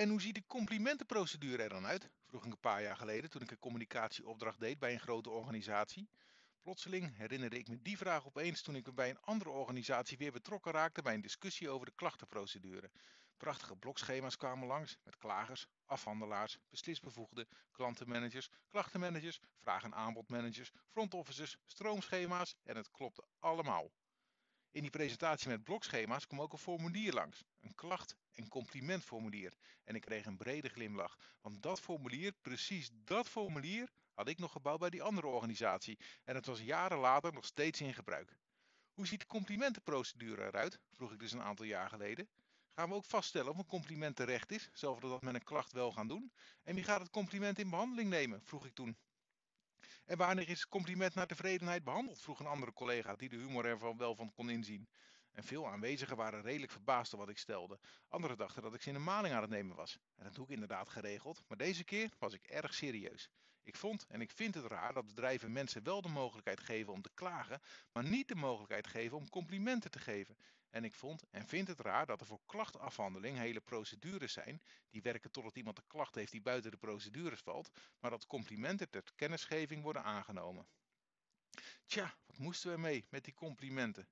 En hoe ziet de complimentenprocedure er dan uit? vroeg ik een paar jaar geleden toen ik een communicatieopdracht deed bij een grote organisatie. Plotseling herinnerde ik me die vraag opeens toen ik bij een andere organisatie weer betrokken raakte bij een discussie over de klachtenprocedure. Prachtige blokschema's kwamen langs met klagers, afhandelaars, beslisbevoegden, klantenmanagers, klachtenmanagers, vraag- en aanbodmanagers, front officers, stroomschema's en het klopte allemaal. In die presentatie met blokschema's kwam ook een formulier langs, een klacht- en complimentformulier. En ik kreeg een brede glimlach, want dat formulier, precies dat formulier, had ik nog gebouwd bij die andere organisatie en het was jaren later nog steeds in gebruik. Hoe ziet de complimentenprocedure eruit? vroeg ik dus een aantal jaar geleden. Gaan we ook vaststellen of een compliment terecht is, we dat met een klacht wel gaan doen? En wie gaat het compliment in behandeling nemen? vroeg ik toen. En wanneer is compliment naar tevredenheid behandeld? vroeg een andere collega die de humor er wel van kon inzien. En veel aanwezigen waren redelijk verbaasd door wat ik stelde. Anderen dachten dat ik ze in een maling aan het nemen was. En dat doe ik inderdaad geregeld, maar deze keer was ik erg serieus. Ik vond en ik vind het raar dat bedrijven mensen wel de mogelijkheid geven om te klagen, maar niet de mogelijkheid geven om complimenten te geven. En ik vond en vind het raar dat er voor klachtafhandeling hele procedures zijn, die werken totdat iemand de klacht heeft die buiten de procedures valt, maar dat complimenten ter kennisgeving worden aangenomen. Tja, wat moesten we mee met die complimenten?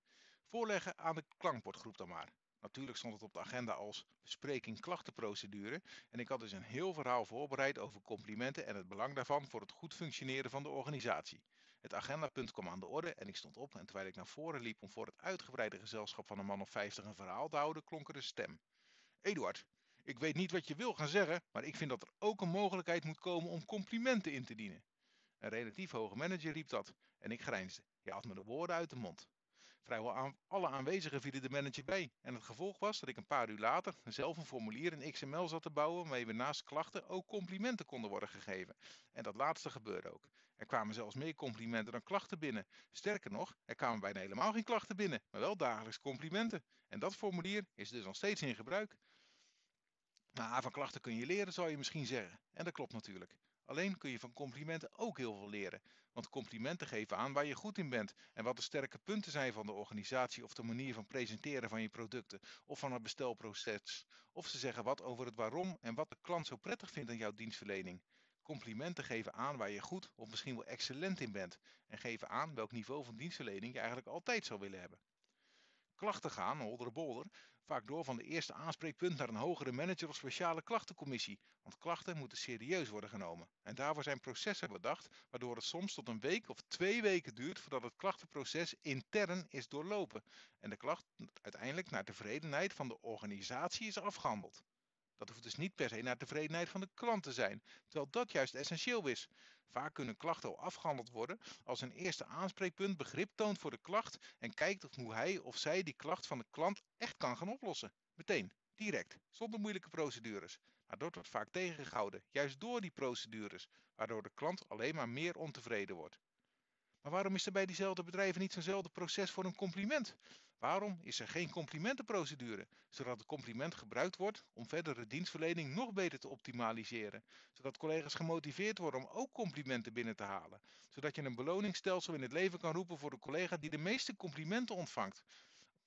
Voorleggen aan de klankbordgroep dan maar. Natuurlijk stond het op de agenda als bespreking klachtenprocedure en ik had dus een heel verhaal voorbereid over complimenten en het belang daarvan voor het goed functioneren van de organisatie. Het agendapunt kwam aan de orde en ik stond op en terwijl ik naar voren liep om voor het uitgebreide gezelschap van een man of 50 een verhaal te houden, klonk er een stem. Eduard, ik weet niet wat je wil gaan zeggen, maar ik vind dat er ook een mogelijkheid moet komen om complimenten in te dienen. Een relatief hoge manager riep dat en ik grijnsde. Je had me de woorden uit de mond. Vrijwel aan alle aanwezigen vielen de manager bij. En het gevolg was dat ik een paar uur later zelf een formulier in XML zat te bouwen waarmee we naast klachten ook complimenten konden worden gegeven. En dat laatste gebeurde ook. Er kwamen zelfs meer complimenten dan klachten binnen. Sterker nog, er kwamen bijna helemaal geen klachten binnen, maar wel dagelijks complimenten. En dat formulier is dus nog steeds in gebruik. Maar van klachten kun je leren, zou je misschien zeggen. En dat klopt natuurlijk. Alleen kun je van complimenten ook heel veel leren. Want complimenten geven aan waar je goed in bent en wat de sterke punten zijn van de organisatie of de manier van presenteren van je producten of van het bestelproces. Of ze zeggen wat over het waarom en wat de klant zo prettig vindt aan jouw dienstverlening. Complimenten geven aan waar je goed of misschien wel excellent in bent en geven aan welk niveau van dienstverlening je eigenlijk altijd zou willen hebben. Klachten gaan, holder bolder, vaak door van de eerste aanspreekpunt naar een hogere manager of speciale klachtencommissie, want klachten moeten serieus worden genomen. En daarvoor zijn processen bedacht, waardoor het soms tot een week of twee weken duurt voordat het klachtenproces intern is doorlopen en de klacht uiteindelijk naar tevredenheid van de organisatie is afgehandeld. Dat hoeft dus niet per se naar tevredenheid van de klant te zijn, terwijl dat juist essentieel is. Vaak kunnen klachten al afgehandeld worden als een eerste aanspreekpunt begrip toont voor de klacht en kijkt of hoe hij of zij die klacht van de klant echt kan gaan oplossen. Meteen, direct, zonder moeilijke procedures. Maar dat wordt vaak tegengehouden, juist door die procedures, waardoor de klant alleen maar meer ontevreden wordt. Maar waarom is er bij diezelfde bedrijven niet zo'nzelfde proces voor een compliment? Waarom is er geen complimentenprocedure, zodat het compliment gebruikt wordt om verdere dienstverlening nog beter te optimaliseren, zodat collega's gemotiveerd worden om ook complimenten binnen te halen, zodat je een beloningsstelsel in het leven kan roepen voor de collega die de meeste complimenten ontvangt.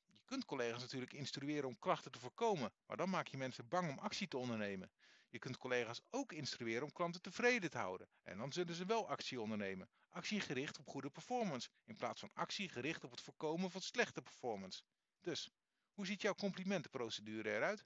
Je kunt collega's natuurlijk instrueren om klachten te voorkomen, maar dan maak je mensen bang om actie te ondernemen. Je kunt collega's ook instrueren om klanten tevreden te houden en dan zullen ze wel actie ondernemen. Actie gericht op goede performance in plaats van actie gericht op het voorkomen van slechte performance. Dus, hoe ziet jouw complimentenprocedure eruit?